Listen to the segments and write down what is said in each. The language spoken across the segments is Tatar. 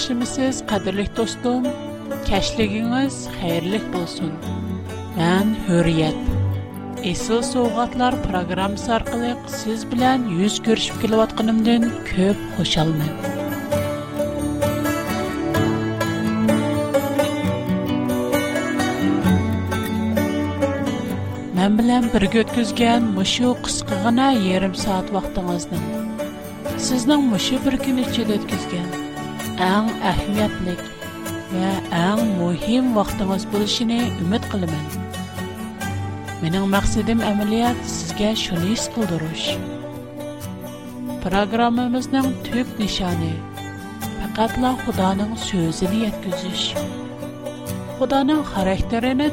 yaxshimisiz qadrli do'stim kashligingiz xayrli bo'lsin man hurriyat Esıl Soğatlar proqramı arqalıq siz bilan yuz ko'rishib kelayotganimdan ko'p xushalman men bilan birga o'tkazgan mushu qisqagina yarim soat vaqtingizni sizning muşu bir gün içində آن اهمیت نک و آن مهم وقت ümid بودشی نه امید قلم من من اون مقصدم عملیات سگ شنیس کودروش پروگرام مزندم توپ نشانه xarakterini لا خدا نم سوزنیت گزش خدا نم خارهترینه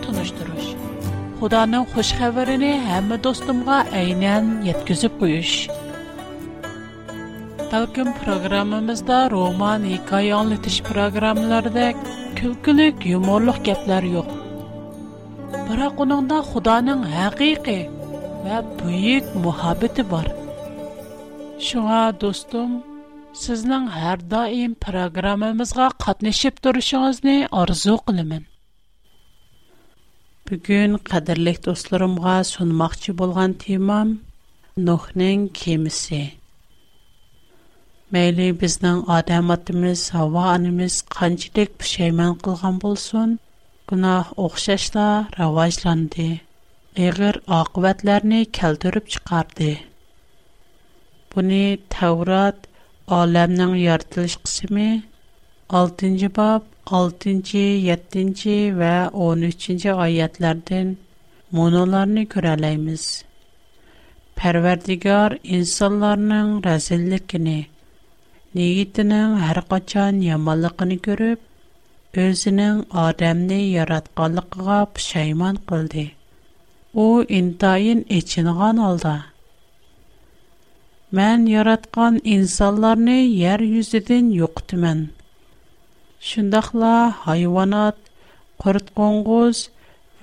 Balkim programmamızda roman, hikoya anlatış programmalarda külkülük, yumorluq gaplar yo'q. Biroq uningda Xudoning haqiqiy va buyuk muhabbati bor. Shunga do'stim, sizning har doim programmamizga qatnashib turishingizni orzu qilaman. Bugun qadrli do'stlarimga sunmoqchi bo'lgan temam Nuhning kemisi. Məyli bizning odam otimiz, havo onamiz qanchalik pushaymon qilgan bo'lsin, gunoh o'xshashla rivojlandi. Ig'ir oqibatlarni keltirib chiqardi. Buni Tavrat olamning yaratilish qismi 6-bob 6-7 va 13-oyatlardan monolarni ko'ra olamiz. Parvardigor insonlarning razilligini Нигитнең һәр качан яманлыгын күреп, өзенең адамны яратканлыгыга пошайман кылды. У интайын эченгән алда. Мен яраткан инсанларны яр юзедән юктымен. Шундакла хайванат, курт коңгыз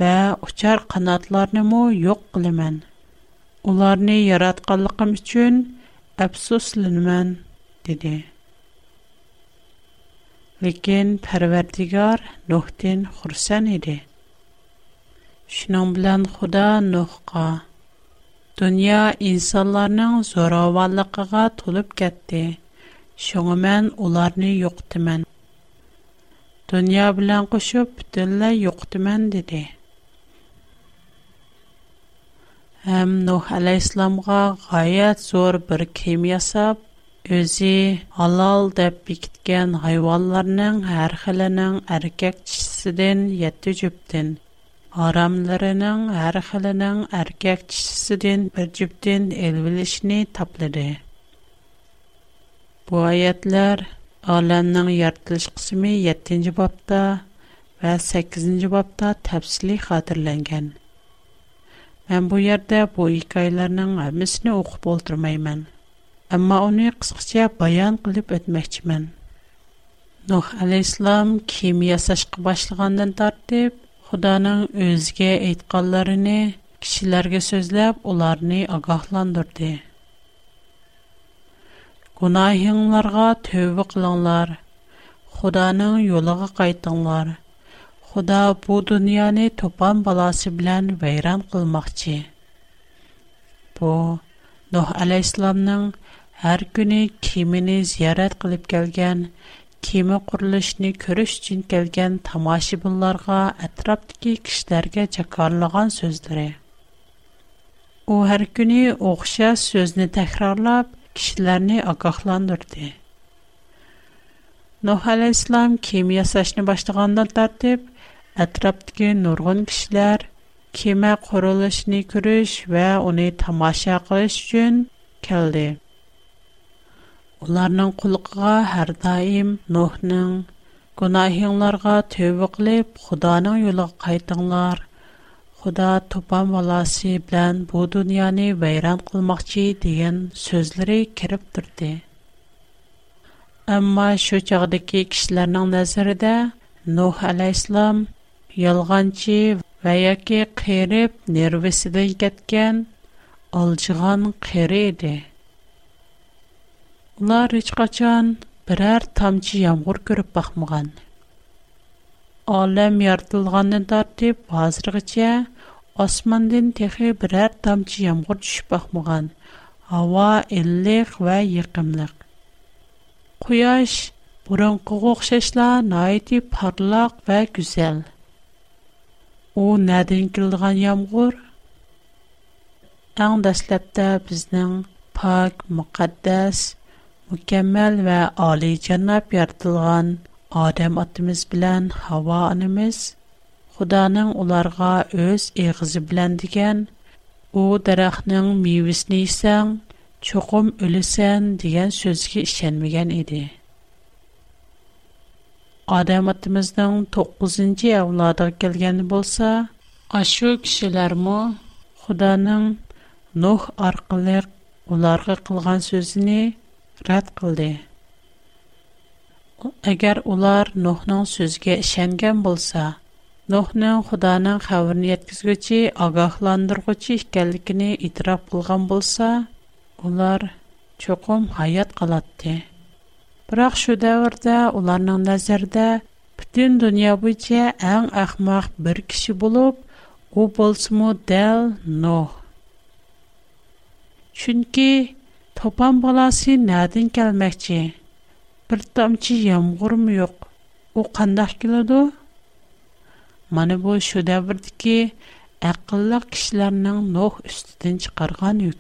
ва учар канатларны мо юк кылымен. Уларны яратканлыгым өчен афсусланмын dedi. Lakin Pərverdigar Nuhdən xursan idi. Şunun bilan Xuda Nuhqa dünya insanların zoravallığına tolub getdi. Şunu mən onları yoxdumən. Dünya bilan qoşub bütünlə yoxdumən dedi. Həm Nuh Əleyhisselamğa gayet zor bir kim Өзі алал деп бикткен хайваларының архылының аркек чисіден 7 джіптін, арамларының архылының аркек чисіден 1 джіптін елвілішні таплыды. Бу аятлар аланның яртылш қсуми 7-джі бапта ва 8-джі бапта тапсили хадырлэнген. Мен бу ярда бу икайларының амисни оқып олдырмаймэн. Amma onu qısqaca bayan qılıb ötməkçimən. Nuh əleyhissalam kim yasashqa başlagandan tartib Xudanın özünə aytqanlarını kişilərə sözləb onları ağahlandırdı. Günahınlarga tövbə qılınlar. Xudanın yoluna qayıtınlar. Xuda bu dünyanı topan balası bilən vəyran qılmaqçı. Bu Nuh əleyhissalamın Hər günü kimini ziyarət qılıb gələn, kimi qurilishini görüş üçün gələn tamaşibinlərə, ətrafdakı kişilərə çakarlığan sözləri. O hər günü oxşar sözünü təkrarlab kişiləri ağaqlandırdı. Nuh əleyhissalam kimi yasashni başlaganda tərtib ətrafdakı nurgun kişilər kema qurilishini görüş və onu tamaşa qilish üçün gəldi. Оларның кулыкыга һәр даим Нохның гунаһыннарка төбеклеп, Худаның юлыга кайтыңлар. Худа топан валасы белән бу дөньяны вайран кылmaqчы дигән сүзләре кириб турды. Әмма шу чордәк кешеләрнең næзәредә Нох алейһиссалам ялганчы ваяк керип нервисә дигәткән алçıган кери Улар һеч качан берәр тамчы ямгыр күреп бакмаган. Алем яртылганны тартып, хәзергечә османдан техи берәр тамчы ямгыр төшеп Ава, Һава иллек ва якымлык. Куяш Бұрын құғы құшешла найты парлақ вә күзел. О, нәдің кілдіған ямғыр? Әң дәсләпті бізнің пак, мұқаддәс, mükemmel ve Ali Cennab yaratılan Adem atımız bilen Hava anımız, Kudanın onlarga öz eğizi bilen digen, o darahının miyvisini isen, çokum ölüsen digen sözge işenmegen idi. Adem atımızdan 9. evladı gelgen bolsa, aşu kişiler mu, Nuh arkalık onlarga kılgan sözünü рад кылды. Эгер улар Нохның сөзге ишенгән булса, Нохның Худаның хаберне Yetkizgүче, агахландыргуче икәнлегенә итрак булган булса, улар чөкм хаят калатты. Һич шу дәврдә уларның назэрдә бүтән дөнья буенча әм ахмақ бер кеше булып ул булсымы дәл Нох. Чөнки Топан баласи нядин келмәкчі? Бирдамчи ямғур му йоқ? У қандах келаду? Маны бой шудабырді ки, айқылы кишләрнан нох үстіден чықарған үй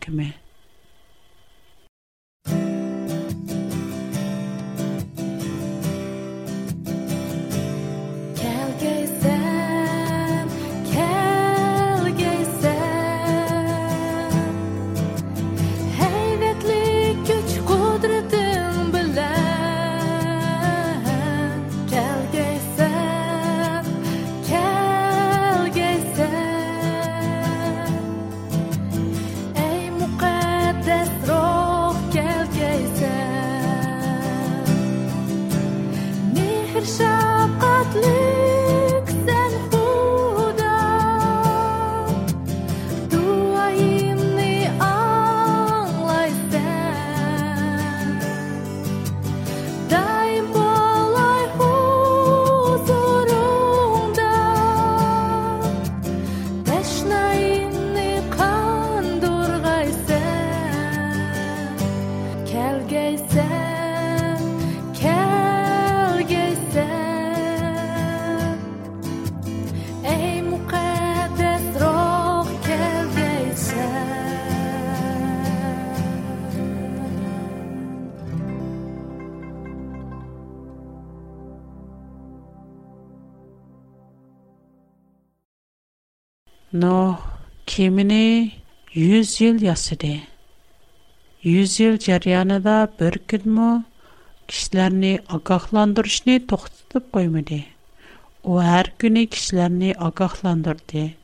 но кемине 100 жыл ясыды. 100 жыл жарыянада бір күдмө кишилерни агахландырышны токтутуп коймады. О ар күнү кишилерни агахландырды.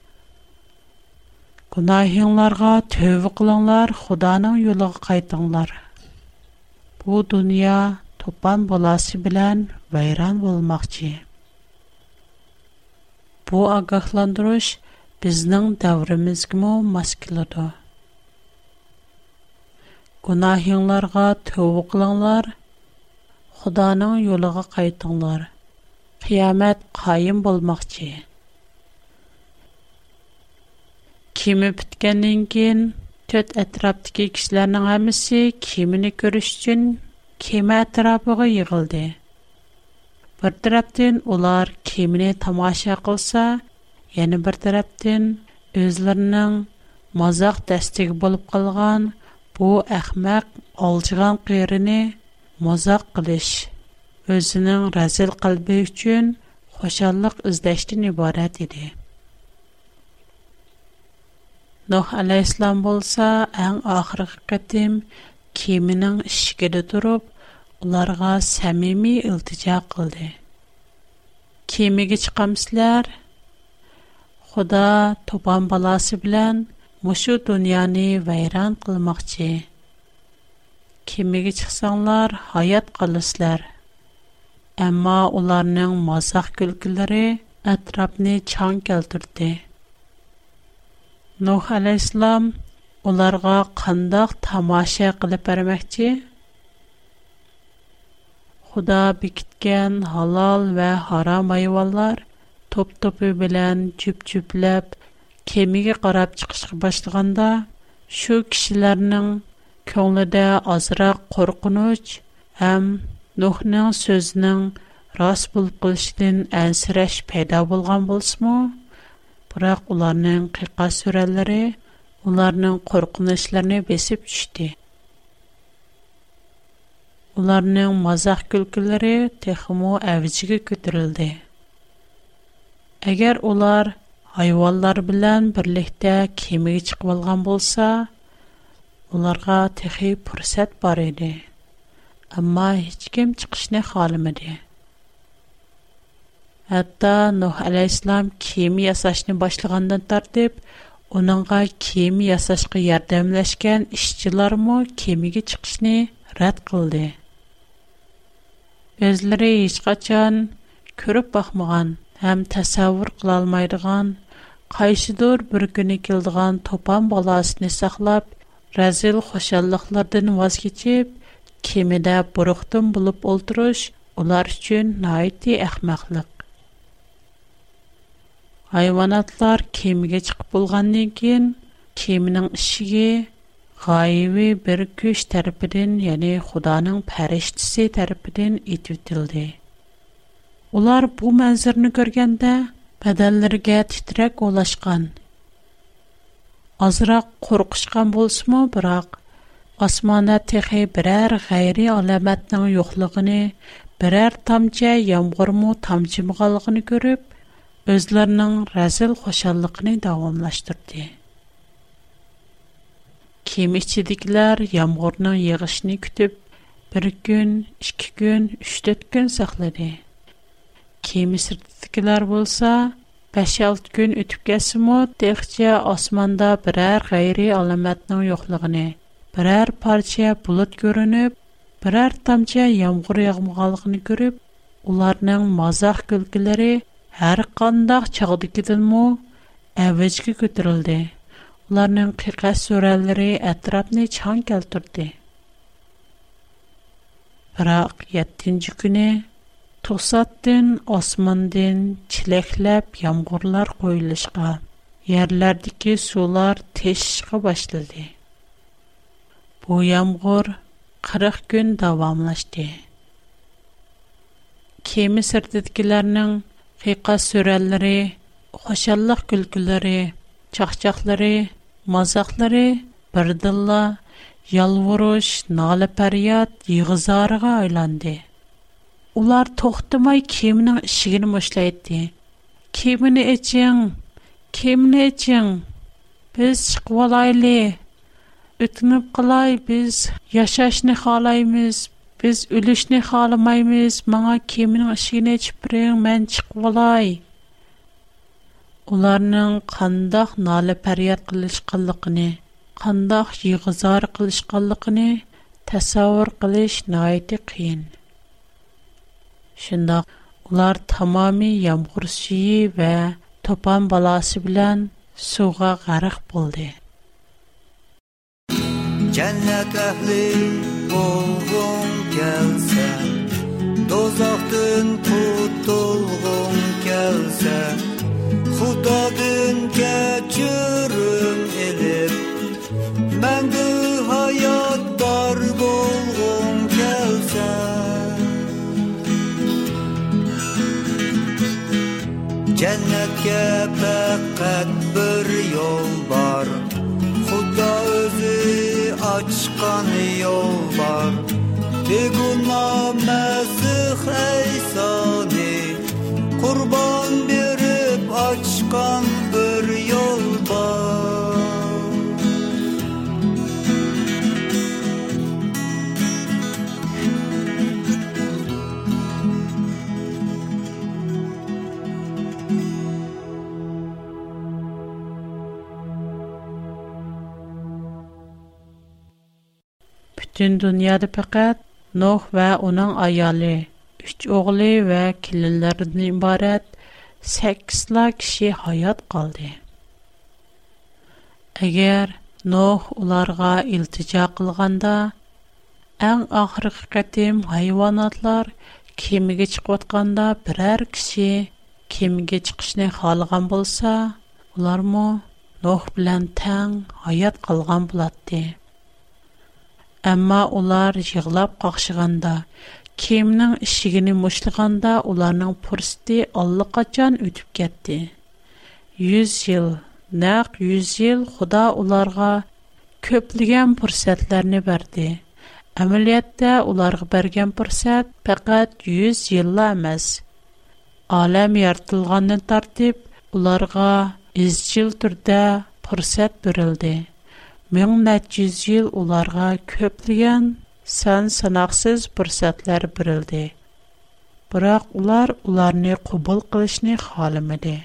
Гунахиңларга төвө кылыңлар, Худанын жолуга кайтыңлар. Бу дүнья топан боласы билан вайран болмакчы. Бу агахландырыш – bizning davrimizgimi mos keladi gunohinglarga tovu qilinglar xudoning yo'liga qaytinglar qiyomat qoyim bo'lmoqchi kiyimi bitgandan төт to'rt atrofdagi kishilarning hammasi kiyimini ko'rish uchun kema atrofiga олар bir tarafdan ular Яны бер тарафтан үзләренең мазак дәстиге булып калган бу әхмәк алҗыган кыйрыны мазак кылыш өзінің рәзіл қалбы үшін қошалық үздәштін ібарат еді. Нұх әлі-Ислам болса, әң ақырғы қытым кемінің ішкеді тұрып, оларға сәмими үлтіжа қылды. Кемігі чықамсылар, Худа тупан баласы белән мошу дөньяны вайран кылмакчы. Кемеге чыксаңлар, хаят калыслар. Әмма уларның мазак күлкләре атрапны чан келтүрде. Нух алейслам уларга кандак тамаша кылып бермекчи. Худа бикиткән халал ва харам айваллар – топ-топы белән чүп-чүпләп кемигә карап чыгышка башлаганда, шу кишләрнең көңлендә азрак куркыныч һәм Нухның сүзнең рас булып кылышын әнсирәш пайда булган булсымы? Бирок уларның кыйка сүрәләре уларның куркынычларын бесеп төште. Уларның мазах көлкеләре техмо әвҗиге күтәрелде. Әгәр олар хайваннар белән берлектә кемигә чыгып алган булса, уларга тәхеп бүрсәт бар иде. әмма hiçкем чыгышны халымыды. Хәтта Нух алейһиссалам кеми ясачны башлагандан тәртип, оныңга кеми ясашка ярдәмләшкән işчىلәр мо кемигә чыгышны рад кылды. Гезләре hiç качан күреп бакмаган һәм тәсәввүр кылалмайдыган, кайсыдыр бер көне килдиган топан баласыны саклап, разил хошаллыклардан ваз кечип, кемидә буруктын булып олтырыш улар uchun noiti ahmoqliq hayvonotlar kemaga chiqib bo'lgandan keyin kemaning ishigi g'oyibi bir kuch tarafidan ya'ni xudoning farishtasi tarafidan etib Олар бу мәнзірні көргенді, бәдәлірге титрәк олашқан. Азырақ қорқышқан болсымы, бірақ, асмана тіхи бірәр ғайри аламәтнің юқлығыны, бірәр тамча ямғырму тамчы мұғалығыны көріп, өзлерінің рәзіл қошалықыны дауымлаштырды. Кем ішчедіклер ямғырның еғішіні күтіп, бір күн, үшкі күн, үштет күн сақлады. Кеми sirtidikilər bolsa, 5-6 gün ötüb gəlsimo, texcə osmanda birər qeyri alamətnin yoxluğunu, birər parça bulut görünüb, birər tamçı yağmur yağmğanlığını görüb, ularning mazaq gülkiləri hər qandaq çağdikidinmi əvəcə көтерildi. Ularning qiqas surələri ətrafni çan keltirdi. Biroq 7-ci günü توساتن آسمان دن ямгурлар یامگرلر قویلش сулар یارلر دیکی Bu تیش 40 gün بو یامگر خرخ کن دوام نشته. کیمی سرتکلر نن خیق Ялвуруш, خوشالخ کلکلری چخچخلری Улар тохтымай кемнің ішігін мұшлайды. Кеміні әчен, кеміні әчен, біз шықвалайлы, үтініп қылай, біз яшашны қалаймыз, біз үлішні қалымаймыз, маңа кемнің ішігін әчіпірең мән шықвалай. Уларның қандақ налы пәрият қылыш қылықыны, қандақ жиғызар қылыш қылықыны, тәсауыр қылыш найты қиын. Şunda ular tamami yağmur suyu ve topan balası bilen suğa garık buldu. Cennet ehli olgun gelse, dozaktın tutulgun gelse, Hudadın keçürüm elip, ben de hayal jannatga faqat bir yo'l var, xudo o'zi ochgan yo'l bor begunoh mazih Дөньяда пекать, ногох ва аның аяле, 3 огылы ва килленләренен ибарат 8 лак кеше һаят калды. Әгәр ногох уларга илтиҗа кылганда, әм охрыкы кетем хайванatlar кемгә чыгып атканда берәр кеше кемгә чыгышны һалган булса, улармы ногох белән тәң һаят калган Әмма олар жиглап қақшығанда, кемнің ішігіні мұшылғанда уларның пұрсты аллы қачан өтіп кетті. Юз жыл, нәқ юз жыл құда уларға көпліген пұрсәтлеріні бәрді. Әмілетті уларғы бәрген пұрсәт пәкәт юз жылла әмәз. Алам яртылғанын тартып, уларға үз жыл түрді пұрсәт Мен нәтиз ел уларга көплеген сан санаксыз фурсатлар бирилди. Бирок улар уларны кубул кылышны халымыды.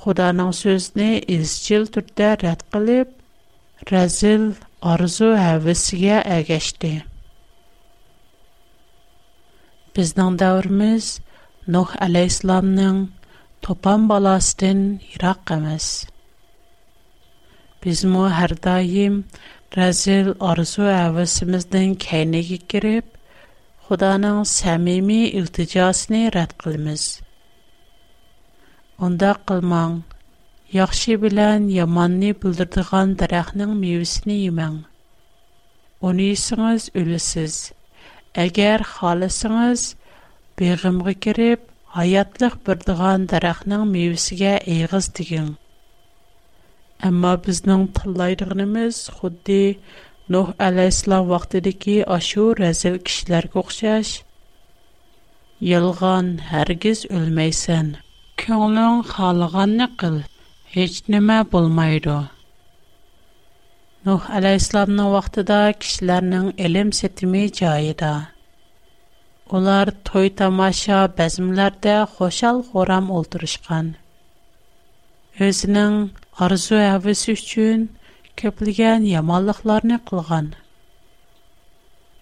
Худаның сөзне изчил түрдә рәт кылып, разил арзу һәвәсегә әгәште. Безнең дәвермез Нух алейхиссаламның топан баласын ирак кемәс. Бизмо һәр даим Разил арзу әвәсемездән кәйнегә кирип, Худаның сәмими илтиҗасын рәт кылмыз. Онда кылмаң, яхшы белән яманны булдырдыган дарахның мивесен йемәң. Уны исеңез үлесез. Әгәр халысыңыз бегымгы кирип, hayatlıq birdigan дарахның mevisiga eyg'iz deging Әмма безнең тыңлайдыгымыз худди Нух алейхиссалам вакытыдагы ашу разил кишләргә охшаш. Ялган һәргиз үлмәйсән. Көңлең халыганны кыл. Һеч нәмә булмайды. Нух алейхиссаламның вакытында кишләрнең илм сетими җайыда. Улар той тамаша бәзмләрдә хошал хорам ултырышкан. Өзінің arzu havasi uchun ko'pligan yomonliklarni qilgan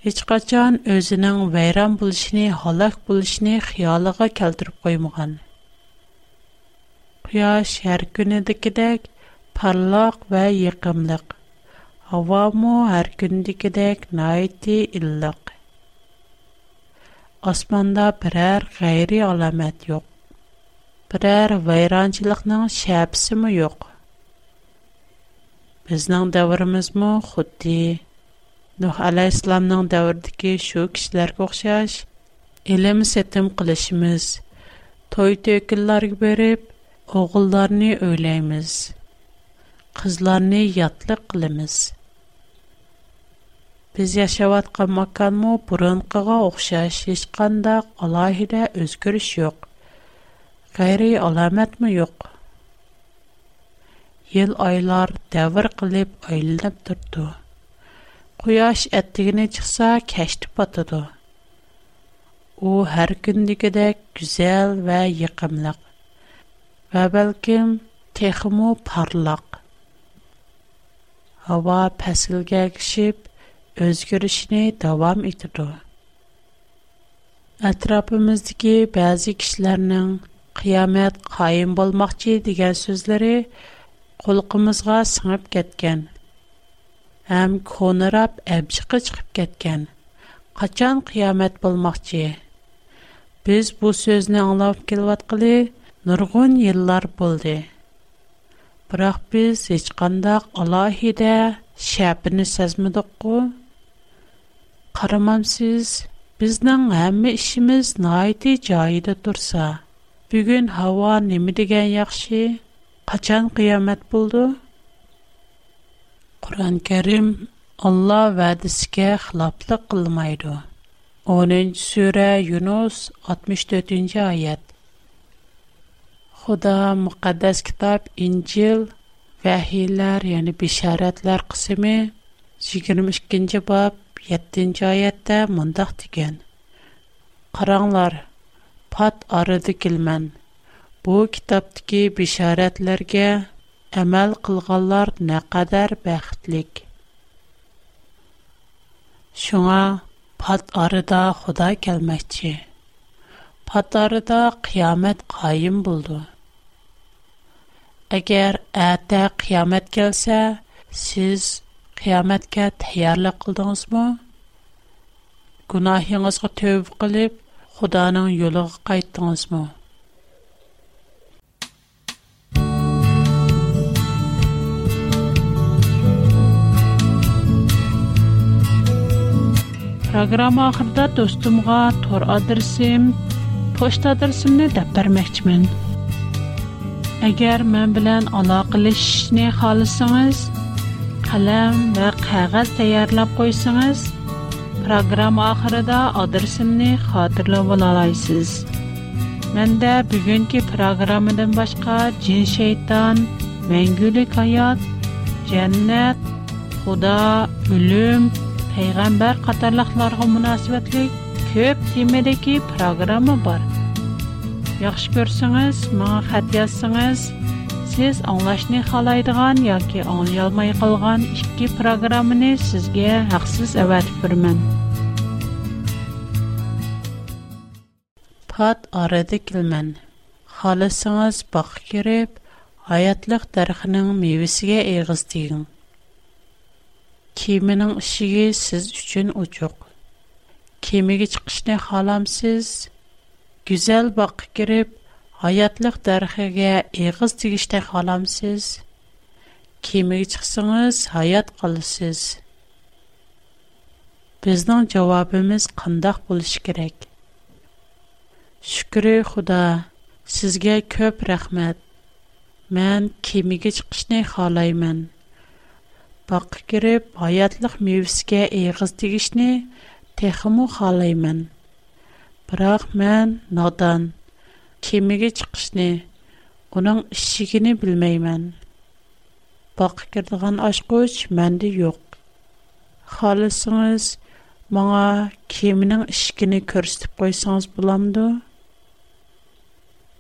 hech qachon o'zining vayron bo'lishini halok bo'lishini xiyoliga keltirib qo'ymagan quyosh har kunidagidek parloq va yiqimliq havomu har kundagidek noiti illiq osmonda biror g'ayri alomat yo'q biror vayronchilikning shapsimi yo'q Біздан давырымыз му худди. Дух ала исламдан давырдыки шу кишилар ку қшаш, елемі қылышымыз. Той-той килар гиберип, ұғылдарни өйлейміз. Қызларни ятлы қылымыз. Біз яшават қамакан му бұрын қаға ұқшаш, ешканда қалахиде өзгіріш йоқ. Қайри аламат му йоқ. Йыл айлар davr qilib aylanib turdi quyosh attigini chiqsa kashti botadi u har kundagidek go'zal va yiqimliq va balkim texmu porloq havo faslga kishib o'zgarishini davom etadi atrofimizdagi ba'zi kishilarning qiyomat qoyim bo'lmoqchi degan so'zlari Қолғымызға сыңып кеткен, Әм кунырап әбшіғы чығып кеткен, Қачан қиямэт болмақ чи? Біз бұл сөзні аңлавып келват қили, Нұрғын еллар болди. Бірақ біз ічқанда Қалахиде Шапини сәзмідук ку? Қарамам сіз, Біздан әмі ішіміз наиди-чаиды турса, Бүгін хава немидиген яхши, qachon qiyomat bo'ldi qur'oni karim olloh va'disiga xiloflik qilmaydi 10 sura yunus 64 oyat xudo muqaddas kitob injil vahiylar ya'ni bisharatlar qismi 22 bob 7 oyatda mundoq degan qaranglar pat orada kelman Бу китаптагы бишаратларгә әмәл кылганлар нәкъадәр бәхетлек. Шуңа пат арыда Худа келмәкче. Пат арыда қиямет қайым булды. Әгәр әтә қиямет келсә, сез қияметкә тәйярлык кылдыңызмы? Гунаһыңызга төв кылып, Худаның юлыга кайттыңызмы? Программа ахырда достумга тор адресим, почта adresimni деп bermoqchiman. Agar мен билан aloqalashishni xohlasangiz, qalam ва qog'oz tayyorlab qo'ysangiz, программа oxirida adresimni xotirlab olasiz. Menda bugungi программадан boshqa жин shayton, mangulik hayot, жаннат, xudo, o'lim Peyğəmbər qatarlıqlarına münasibətli көп темедеки программа бар. Яхшы көрсеңіз, маңа хат язсаңыз, сіз аңлашны қалайдыған яки аңлай алмай қалған ikki программаны сізге хақсыз әвәтіп бермен. Пат арады килмен. Халысыңыз бақ кирип, аятлык дархының мевесиге эгиз тигин. Kemining ishigi siz uchun uchuq. Kemiga chiqishni xolamsiz? Go'zal boqqa kirib, hayotliq darxiga eg'iz tigishdek xolamsiz? Kemiga chiqsangiz, hayot qilasiz. Bizning javobimiz qandoq bo'lish kerak? Shukri Xudo, sizga ko'p rahmat. Men кемеге chiqishni xolayman. Бақы керіп, аятлық мебиске эйхыз дигишни, Техиму халаймэн. Бірақ мэн надан, кемиге чықшни, Онын ішигини білмаймэн. Бақы кердіған ашкуч мэнди йоқ. Халысыңыз маңа кемінің ішигини көрсіп қойсаңыз бұламды.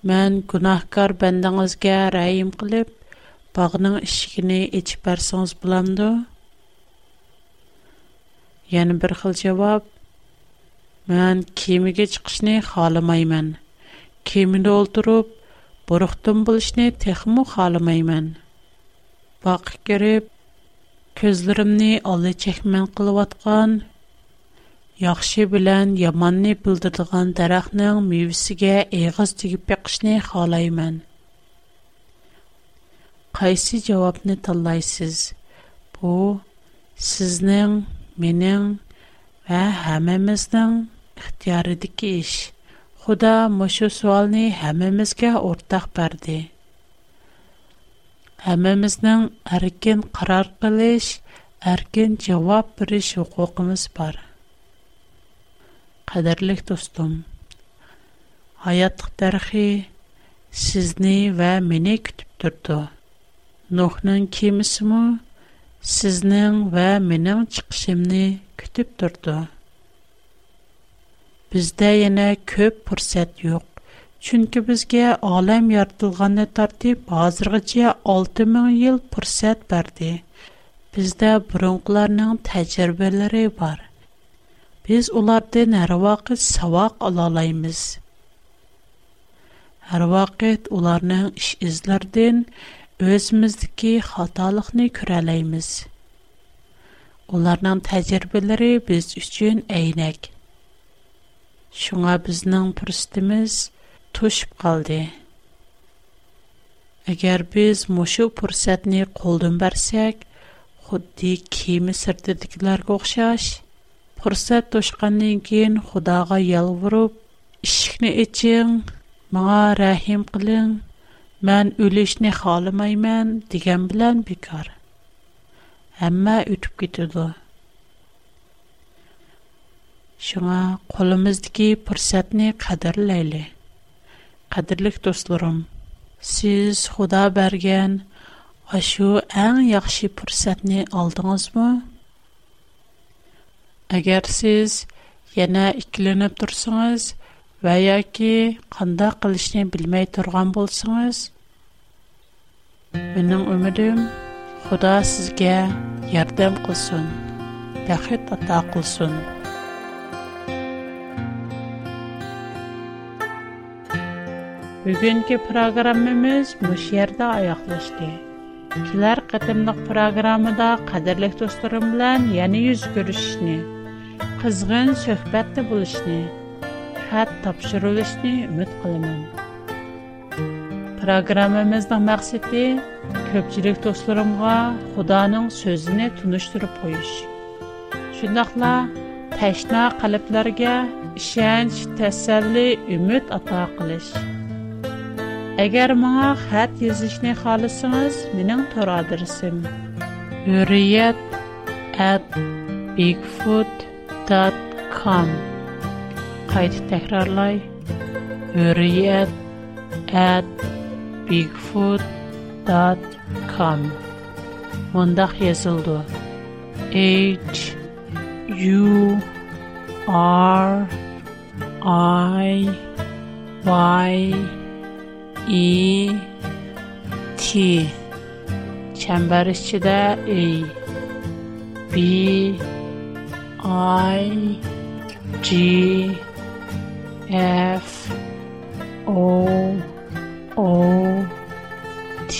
Мэн гунахкар бэндан ызге раим қилип, bağının ishigini ichib bersangiz bo'lamdi yana bir xil javob man kemaga chiqishni xohlamayman kemada o'ltirib bo'riqdin bo'lishni texmu xohlamayman boqib kirib ko'zlarimni ola chakman qilayotgan yaxshi bilan yomonni bildiradigan daraxtning mevasiga eg'iz tegib yiqishni xohlayman қайсы жауапны таллайсыз? Бұ, сізнің, менің ә, әмеміздің ұқтиярыды кеш. Құда мұшу суалны әмемізге ортақ бәрді. Әмеміздің әркен қарар қылыш, әркен жауап біріш ұқуқымыз бар. Қадірлік достым, аяттық тәрхи сізні вә мені күтіп тұрды. Nuhning kemisimi сизнинг ва менинг чиқишимни кутиб турди. Бизда yana кўп фурсат йўқ, чунки бизга олам yaratilgandan тартиб ҳозиргича 6000 йил фурсат берди. Бизда burunqilarning тажрибалари бор. Биз улардан har vaqt savoq ola olamiz. Har vaqt ularning ish Өзіміздікке қалталықны күрәлейміз. Оларнан тәзірбелері біз үшін әйінәк. Шыңа бізнің пұрстымыз тұшып қалды. Әгер біз мұшу пұрсәтіне қолдың бәрсек, құдды кеймі сұрды дегілер қоқшаш, пұрсәт тұшқанның кейін құдаға ел бұрып, үшікіне үйтің мұға рәйім қылы Мән үлешне халымай мән дигән белән бикар. Әмма үтүп китерді. Шыңа қолымыздыки пұрсәтні қадырлайлы. Қадырлік достларым, сіз худа берген ашу әң яқшы пұрсәтні алдыңыз му? Әгер сіз яна ікіленіп тұрсыңыз, вәяки қанда қылышны білмей тұрған болсыңыз, – Mening ümidim Xudo sizga yordam qilsin, baxit ato qilsin. Bugungi programmamiz mush yerda oyoqlashdi. Kelar qatimliq programmada qadrli do'stlarim bilan yana yuz ko'rishishni, qizg'in suhbatda bo'lishni, xat topshirishni umid qilaman. Proqramımızda məqsədi köpçülük dostlarımğa Xudanın sözünü tunuşdurub qoyuş. Şundaqla təşna qalblərə işənç, təsəlli, ümid ata qilish. Əgər mənə xət yazışni xalasınız, mənim tor adresim hurriyet@bigfoot.com Qayıt təkrarlay hurriyet@ bigfoot.com Mundaq yazıldı. H U R I Y E T Çember içində E B I G F O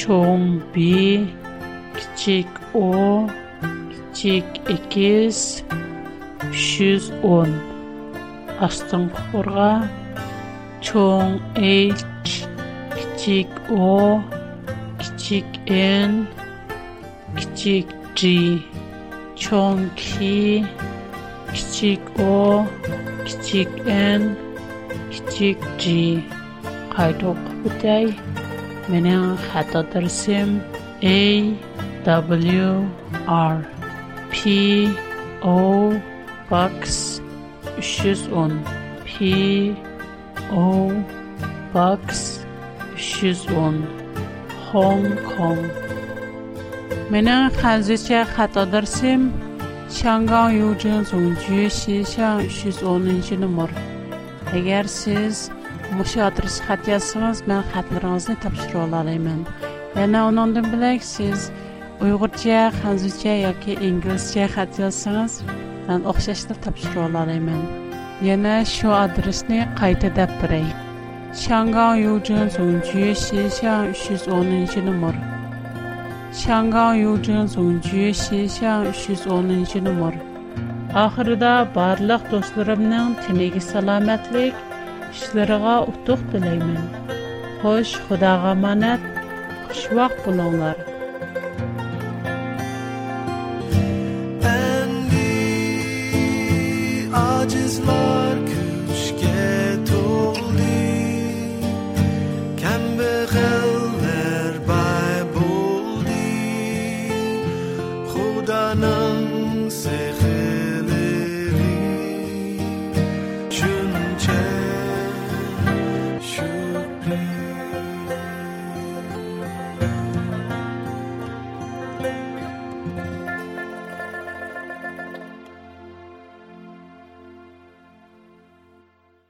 чоң B, кичик о, кичик X, 310. Астын чоң H, кичик O, кичик N, кичик G, чоң K, кичик O, кичик N, кичик G. Қайдоқ бұдай. من خطا درسم A W R P O 310 P O B O X 310 Hong Kong منن خنزیش خطا درسم شانگان یو جنزون جیشی اگر سیز Müşə adres yəni, xət yazsanız, mən xətlərinizi tapşıra olarım. Yana onundan bilək siz Uyğurca, Xanzuca yoki İngiliscə xət yazsanız, mən oxşashda tapşıra olarım. Yana şu adresni qayta dəb birey. Şanqan Yucun Zongjue Xinxiang 310 nömr. Şanqan Yucun Zongjue Xinxiang 310 nömr. Ахырда барлык досторумның тинеге саламатлык kishilarga utuq tilayman xo'sh xudoga omonat xushvaqt bo'linglar And the aciz love